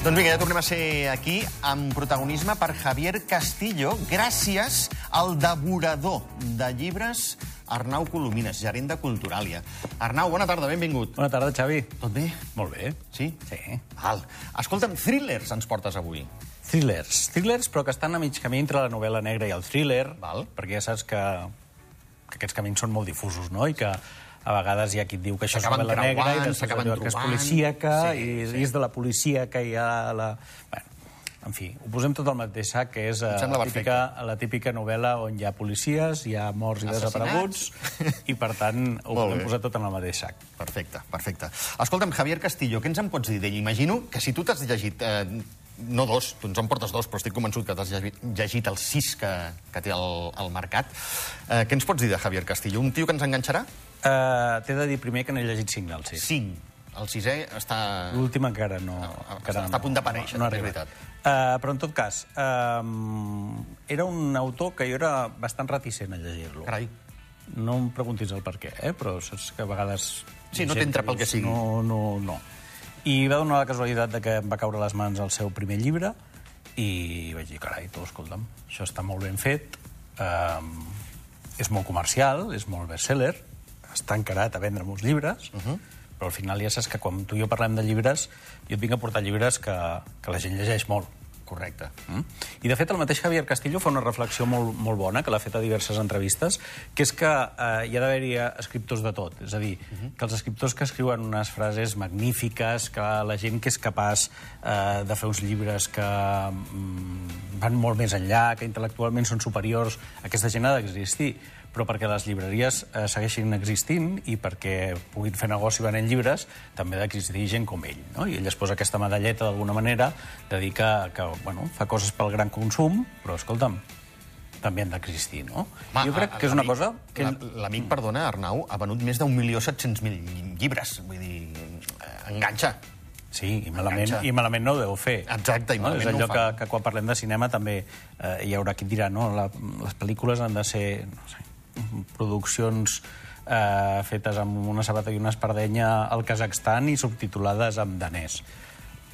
Doncs vinga, ja tornem a ser aquí amb protagonisme per Javier Castillo gràcies al devorador de llibres Arnau Colomines, gerent de Culturàlia. Arnau, bona tarda, benvingut. Bona tarda, Xavi. Tot bé? Molt bé. Sí? Sí. Val. Escolta'm, thrillers ens portes avui. Thrillers. Thrillers, però que estan a mig camí entre la novel·la negra i el thriller, Val. perquè ja saps que, que aquests camins són molt difusos, no? I que a vegades hi ha qui et diu que això és novel·la negra i després s'acaben allò que és policíaca Sí, i, sí. i és de la policia que hi ha la... Bueno, en fi, ho posem tot al mateix sac, que és eh, la típica, la típica novel·la on hi ha policies, hi ha morts i Assassinats. desapareguts, i per tant ho podem posar tot en el mateix sac. Perfecte, perfecte. Escolta'm, Javier Castillo, què ens en pots dir d'ell? Imagino que si tu t'has llegit... Eh, no dos, tu ens en portes dos, però estic convençut que t'has llegit, els sis que, que té al, al mercat. Eh, què ens pots dir de Javier Castillo? Un tio que ens enganxarà? Uh, T'he de dir primer que n'he llegit cinc del sis. Cinc. El sisè està... L'últim encara no... Ah, encara està a punt d'aparèixer, no, no és arriba. veritat. Uh, però, en tot cas, uh, era un autor que jo era bastant reticent a llegir-lo. Carai. No em preguntis el per què, eh? però saps que a vegades... Sí, no t'entra pel que sigui. No, no, no. I va donar la casualitat de que em va caure a les mans el seu primer llibre i vaig dir, carai, tu, escolta'm, això està molt ben fet, um, és molt comercial, és molt bestseller, està encarat a vendre molts llibres, uh. -huh. però al final ja saps que quan tu i jo parlem de llibres, jo et vinc a portar llibres que, que la gent llegeix molt. Correcte. Mm? I, de fet, el mateix Javier Castillo fa una reflexió molt, molt bona, que l'ha fet a diverses entrevistes, que és que eh, hi ha d'haver-hi escriptors de tot. És a dir, uh -huh. que els escriptors que escriuen unes frases magnífiques, que la gent que és capaç eh, de fer uns llibres que mm, van molt més enllà, que intel·lectualment són superiors, aquesta gent ha d'existir però perquè les llibreries eh, segueixin existint i perquè puguin fer negoci venent llibres, també ha d'existir gent com ell. No? I ell es posa aquesta medalleta d'alguna manera de dir que, que bueno, fa coses pel gran consum, però escolta'm, també han d'existir, no? Va, jo crec que és una cosa... Que... la- L'amic, perdona, Arnau, ha venut més d'un milió set-cents mil llibres. Vull dir, eh, enganxa. Sí, i malament, Enganxa. i malament no ho deu fer. Exacte, i no? malament És no allò ho que, que quan parlem de cinema també eh, hi haurà qui dirà, no? La, les pel·lícules han de ser, no sé, produccions eh, fetes amb una sabata i una espardenya al Kazakhstan i subtitulades en danès.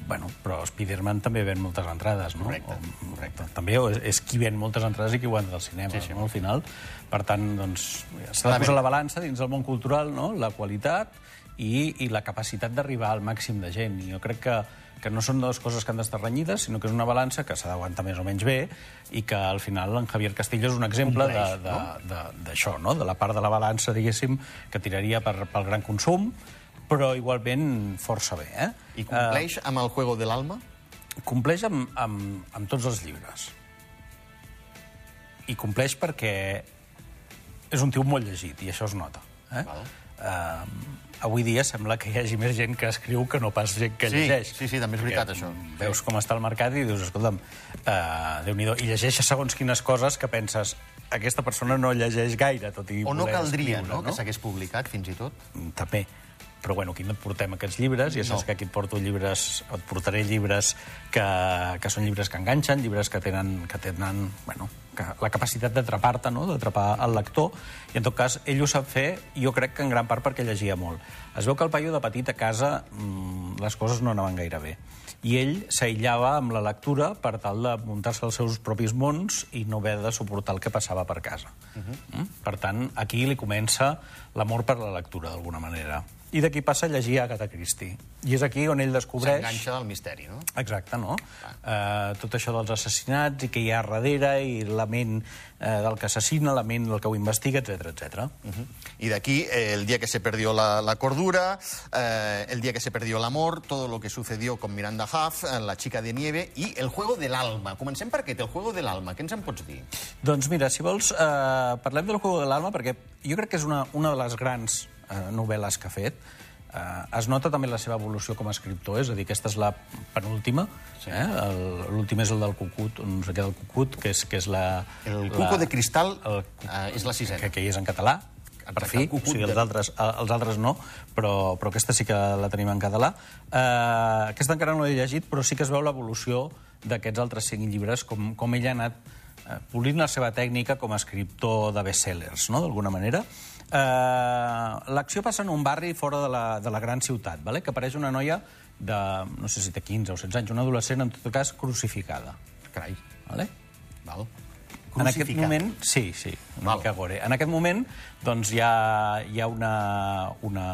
Bueno, però Spiderman també ven moltes entrades, no? Correcte, O, correcte. També és, és qui ven moltes entrades i qui guanya del cinema, sí, sí. no? Al final. Per tant, doncs, s'ha Ha de posar la balança dins del món cultural, no? La qualitat i, i la capacitat d'arribar al màxim de gent. I jo crec que, que no són dues coses que han d'estar renyides, sinó que és una balança que s'ha d'aguantar més o menys bé i que al final en Javier Castillo és un exemple de- de- de- d'això, no? de la part de la balança, diguéssim, que tiraria per, pel gran consum, però igualment força bé. Eh? I compleix amb el Juego del Alma? Uh, compleix amb, amb, amb tots els llibres. I compleix perquè és un tio molt llegit, i això es nota. Eh? Val. Uh, avui dia sembla que hi hagi més gent que escriu que no pas gent que Sí, llegeix. sí, sí, també és veritat, això. Veus com està el mercat i dius, escolta'm, uh, déu nhi I llegeixes segons quines coses que penses aquesta persona no llegeix gaire, tot i O no caldria, escriure, no?, que s'hagués publicat, fins i tot. Mm, també. Però bueno, aquí no et portem aquests llibres, ja saps No. que aquí et porto llibres, et portaré llibres que, que són llibres que enganxen, llibres que tenen, que tenen bueno, que la capacitat d'atrapar-te, no? d'atrapar el lector, i en tot cas ell ho sap fer, i jo crec que en gran part perquè llegia molt. Es veu que el paio de petit a casa mmm, les coses no anaven gaire bé. I ell s'aïllava amb la lectura per tal de muntar-se els seus propis mons i no haver de suportar el que passava per casa. Uh -huh. mm? Per tant, aquí li comença l'amor per la lectura, d'alguna manera. I d'aquí passa a llegir Agatha Christie. I és aquí on ell descobreix... S'enganxa del misteri, no? Exacte, no? Uh, tot això dels assassinats i que hi ha darrere i la ment uh, del que assassina, la ment del que ho investiga, etc etc. Uh -huh. Y de aquí eh, el día que se perdió la, la cordura, eh, el día que se perdió el amor, todo lo que sucedió con Miranda Huff, eh, la chica de nieve i el juego del alma. Comencem per aquest, el juego del alma. Què ens en pots dir? Doncs mira, si vols, eh, parlem del Juego de l'Alma, perquè jo crec que és una, una de les grans eh, novel·les que ha fet. Eh, es nota també la seva evolució com a escriptor, és a dir, aquesta és la penúltima. Sí. Eh? L'últim és el del Cucut, no sé què del Cucut, que és, que és la... El la, cuco de cristal el, eh, és la sisena. que, que hi és en català, per fi, el o sigui, els altres, eh, els altres no, però, però aquesta sí que la tenim en català. Eh, aquesta encara no l'he llegit, però sí que es veu l'evolució d'aquests altres cinc llibres, com, com ell ha anat eh, polint la seva tècnica com a escriptor de bestsellers, no?, d'alguna manera. Uh, L'acció passa en un barri fora de la, de la gran ciutat, vale? que apareix una noia de, no sé si té 15 o 16 anys, una adolescent, en tot cas, crucificada. Carai. Vale? Val. En aquest moment, sí, sí, una Val. mica gore. En aquest moment, doncs, hi ha, hi ha una, una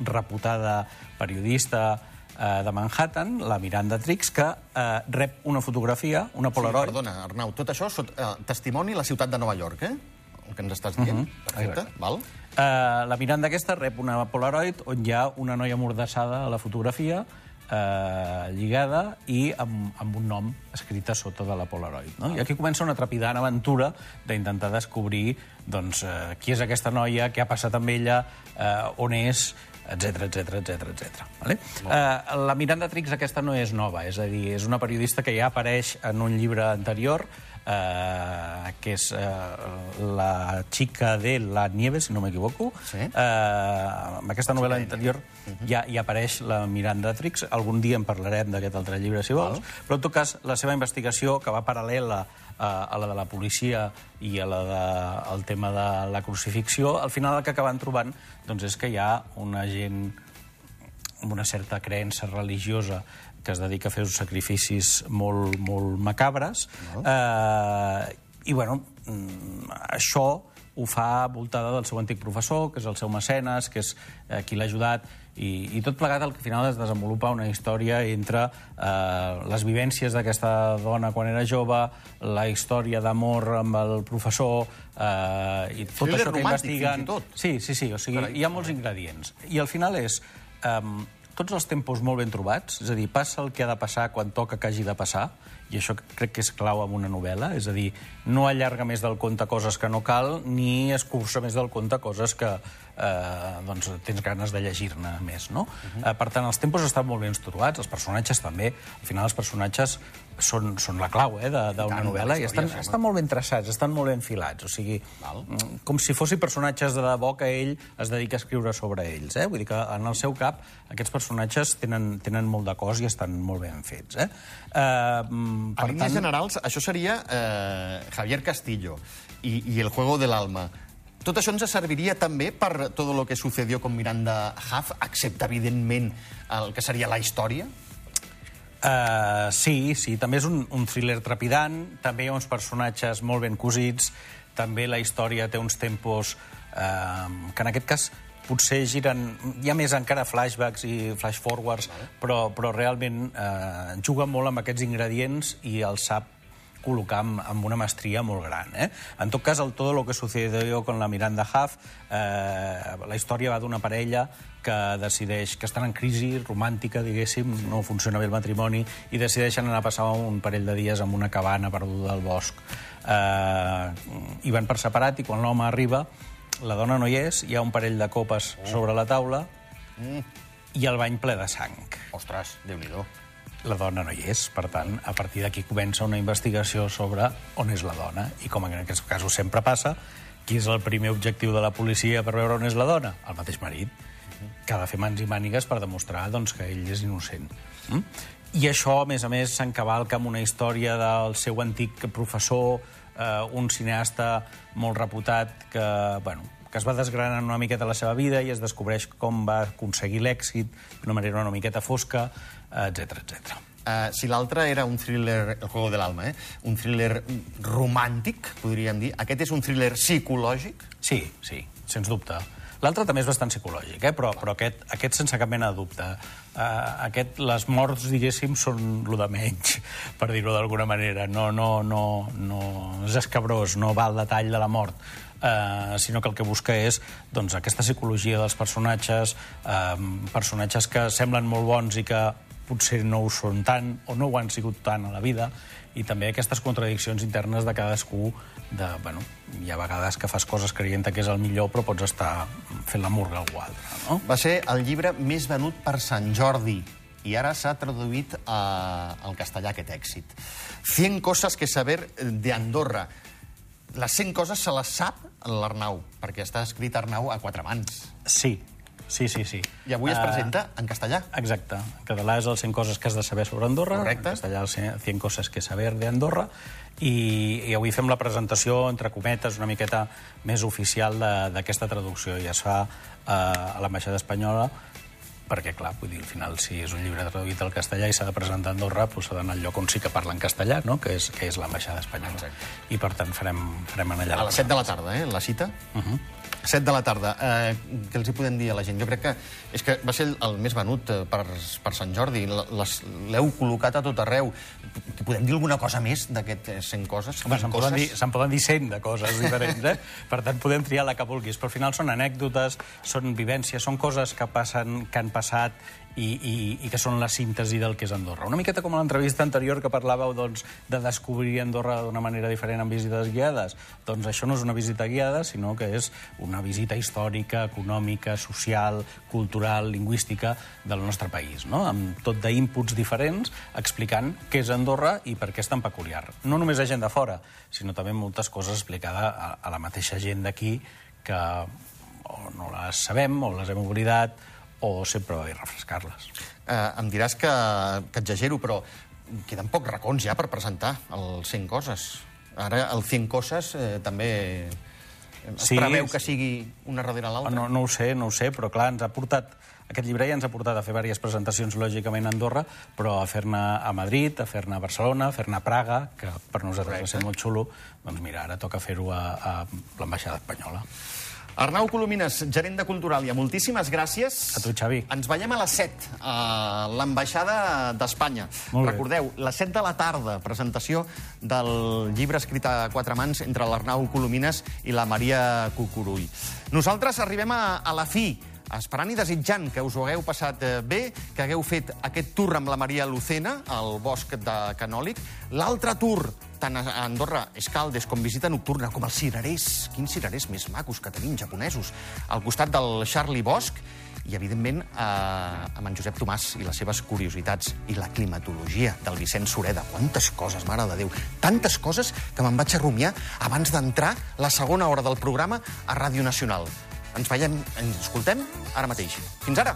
reputada periodista eh, de Manhattan, la Miranda Trix, que eh, rep una fotografia, una Sí, Polaroid, perdona, Arnau, tot això sot, eh, testimoni a la ciutat de Nova York, eh? El que ens estàs dient. Perfecte, Exacte. val? Eh, la Miranda aquesta rep una Polaroid on hi ha una noia mordassada a la fotografia, eh, lligada i amb, amb un nom escrit a sota de la Polaroid. No? I aquí comença una trepidant aventura d'intentar descobrir doncs, eh, qui és aquesta noia, què ha passat amb ella, eh, on és, etc etc etc etc. Vale? Eh, la Miranda Trix aquesta no és nova, és a dir, és una periodista que ja apareix en un llibre anterior, eh, que és eh, La chica de la nieve, si no m'equivoco. Sí. Eh, amb aquesta novel·la anterior ja, ja apareix la Miranda Trix. Algun dia en parlarem d'aquest altre llibre, si vols. Però, en tot cas, la seva investigació, que va paral·lela a, a la de la policia i a la de, al tema de la crucifixió, al final el que acaben trobant doncs, és que hi ha una gent amb una certa creença religiosa que es dedica a fer uns sacrificis molt, molt macabres. Eh, I, bueno, mm, això ho fa voltada del seu antic professor, que és el seu mecenes, que és eh, qui l'ha ajudat, i, i tot plegat al final es desenvolupa una història entre eh, les vivències d'aquesta dona quan era jove, la història d'amor amb el professor, eh, i tot Thriller això que investiguen... tot. Sí, sí, sí, o sigui, Carai. hi ha molts ingredients. I al final és um, tots els tempos molt ben trobats, és a dir, passa el que ha de passar quan toca que hagi de passar, i això crec que és clau en una novel·la, és a dir, no allarga més del compte coses que no cal, ni escurça més del compte coses que eh, doncs, tens ganes de llegir-ne més, no? Uh -huh. eh, per tant, els tempos estan molt ben estructurats, els personatges també. Al final, els personatges són, són la clau eh, d'una novel·la la i estan, sí, estan molt ben traçats, estan molt ben filats, o sigui, Val. mm, com si fossin personatges de debò que ell es dedica a escriure sobre ells. Eh? Vull dir que en el seu cap aquests personatges tenen, tenen molt de cos i estan molt ben fets. Eh? Uh, A línies generals, això seria eh, Javier Castillo i, i El juego del alma. Tot això ens serviria també per tot el que sucedió con Miranda Huff, excepte, evidentment, el que seria la història? Uh, sí, sí, també és un, un thriller trepidant, també hi ha uns personatges molt ben cosits, també la història té uns tempos uh, que en aquest cas potser giren... Hi ha més encara flashbacks i flash-forwards, però, però realment eh, juga molt amb aquests ingredients i el sap col·locar amb, amb una mestria molt gran. Eh? En tot cas, el Todo lo que sucedió con la Miranda Huff, eh, la història va d'una parella que decideix que estan en crisi romàntica, diguéssim, no funciona bé el matrimoni, i decideixen anar a passar un parell de dies en una cabana perduda al bosc. Eh, I van per separat, i quan l'home arriba, la dona no hi és, hi ha un parell de copes sobre la taula i el bany ple de sang. Ostres, déu nhi La dona no hi és, per tant, a partir d'aquí comença una investigació sobre on és la dona. I com en aquests casos sempre passa, qui és el primer objectiu de la policia per veure on és la dona? El mateix marit, que ha de fer mans i mànigues per demostrar doncs, que ell és innocent. Mm? I això, a més a més, s'encavalca amb una història del seu antic professor, eh, un cineasta molt reputat que, bueno, que es va desgranant una miqueta la seva vida i es descobreix com va aconseguir l'èxit d'una manera una miqueta fosca, etc etc. Uh, si l'altre era un thriller, el juego de l'alma, eh? un thriller romàntic, podríem dir, aquest és un thriller psicològic? Sí, sí, sens dubte. L'altre també és bastant psicològic, eh? però, però aquest, aquest sense cap mena de dubte. Uh, aquest, les morts, diguéssim, són lo de menys, per dir-ho d'alguna manera. No, no, no, no és escabrós, no va al detall de la mort, uh, sinó que el que busca és doncs, aquesta psicologia dels personatges, uh, personatges que semblen molt bons i que potser no ho són tant o no ho han sigut tant a la vida, i també aquestes contradiccions internes de cadascú de, bueno, hi ha vegades que fas coses creient que és el millor però pots estar fent la murga a algú altre, no? Va ser el llibre més venut per Sant Jordi i ara s'ha traduït a, al castellà aquest èxit. 100 coses que saber de Andorra. Les 100 coses se les sap l'Arnau, perquè està escrit Arnau a quatre mans. Sí, Sí, sí, sí. I avui es Eh, presenta en castellà. Exacte. En català és el 100 coses que has de saber sobre Andorra. Correcte. En castellà el 100 coses que saber de Andorra. I, I avui fem la presentació, entre cometes, una miqueta més oficial de- d'aquesta traducció. I es fa eh, a l'ambaixada espanyola perquè, clar, vull dir, al final, si és un llibre traduït al castellà i s'ha de presentar a Andorra, doncs s'ha d'anar al lloc on sí que parla en castellà, no? que és, que és l'ambaixada espanyola. Exacte. I, per tant, farem, farem en allà. A les 7 de la tarda, eh, la cita. Uh -huh. 7 de la tarda. Eh, què els hi podem dir a la gent? Jo crec que és que va ser el, més venut eh, per, per Sant Jordi. L'heu col·locat a tot arreu. Podem dir alguna cosa més d'aquest eh, 100 coses? Home, 100 se'n poden, dir, se'n poden dir 100 de coses diferents, eh? Per tant, podem triar la que vulguis. Però al final són anècdotes, són vivències, són coses que, passen, que han passat i, i, i que són la síntesi del que és Andorra. Una miqueta com a l'entrevista anterior que parlàveu doncs, de descobrir Andorra d'una manera diferent amb visites guiades. Doncs això no és una visita guiada, sinó que és una visita històrica, econòmica, social, cultural, lingüística del nostre país, no? amb tot d'inputs diferents explicant què és Andorra i per què és tan peculiar. No només a gent de fora, sinó també moltes coses explicades a, a la mateixa gent d'aquí que o no les sabem o les hem oblidat o sempre va bé refrescar-les. Eh, em diràs que, que exagero, però queden pocs racons ja per presentar el 100 coses. Ara el 100 coses eh, també es Sí, preveu que sigui una darrere l'altra. No, no ho sé, no ho sé, però clar, ens ha portat... Aquest llibre ja ens ha portat a fer diverses presentacions, lògicament, a Andorra, però a fer-ne a Madrid, a fer-ne a Barcelona, a fer-ne a Praga, que per nosaltres va ser molt xulo. Doncs mira, ara toca fer-ho a, a l'ambaixada espanyola. Arnau Colomines, gerent de Culturalia, moltíssimes gràcies. A tu, Xavi. Ens veiem a les 7 a l'ambaixada d'Espanya. Recordeu, les 7 de la tarda, presentació del llibre escrit a quatre mans entre l'Arnau Colomines i la Maria Cucurull. Nosaltres arribem a, a la fi, esperant i desitjant que us ho hagueu passat eh, bé, que hagueu fet aquest tour amb la Maria Lucena, al bosc de Canòlic. L'altre tour, tant a Andorra, Escaldes, com visita nocturna, com els cirerers. Quins cirerers més macos que tenim, japonesos. Al costat del Charlie Bosch, i, evidentment, eh, amb en Josep Tomàs i les seves curiositats i la climatologia del Vicent Sureda. Quantes coses, mare de Déu! Tantes coses que me'n vaig a rumiar abans d'entrar la segona hora del programa a Ràdio Nacional. Ens veiem, ens escoltem ara mateix. Fins ara!